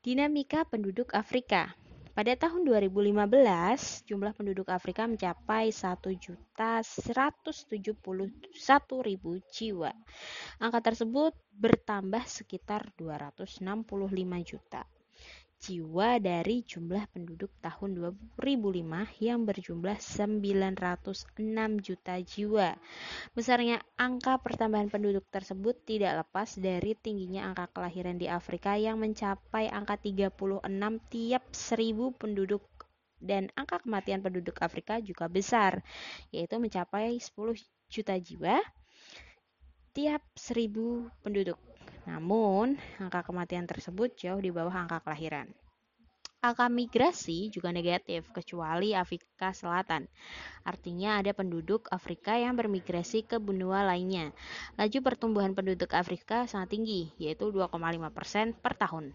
Dinamika penduduk Afrika pada tahun 2015, jumlah penduduk Afrika mencapai 1.171.000 jiwa. Angka tersebut bertambah sekitar 265 juta jiwa dari jumlah penduduk tahun 2005 yang berjumlah 906 juta jiwa. Besarnya angka pertambahan penduduk tersebut tidak lepas dari tingginya angka kelahiran di Afrika yang mencapai angka 36 tiap 1000 penduduk dan angka kematian penduduk Afrika juga besar, yaitu mencapai 10 juta jiwa tiap 1000 penduduk. Namun, angka kematian tersebut jauh di bawah angka kelahiran. Angka migrasi juga negatif, kecuali Afrika Selatan. Artinya ada penduduk Afrika yang bermigrasi ke benua lainnya. Laju pertumbuhan penduduk Afrika sangat tinggi, yaitu 2,5% per tahun.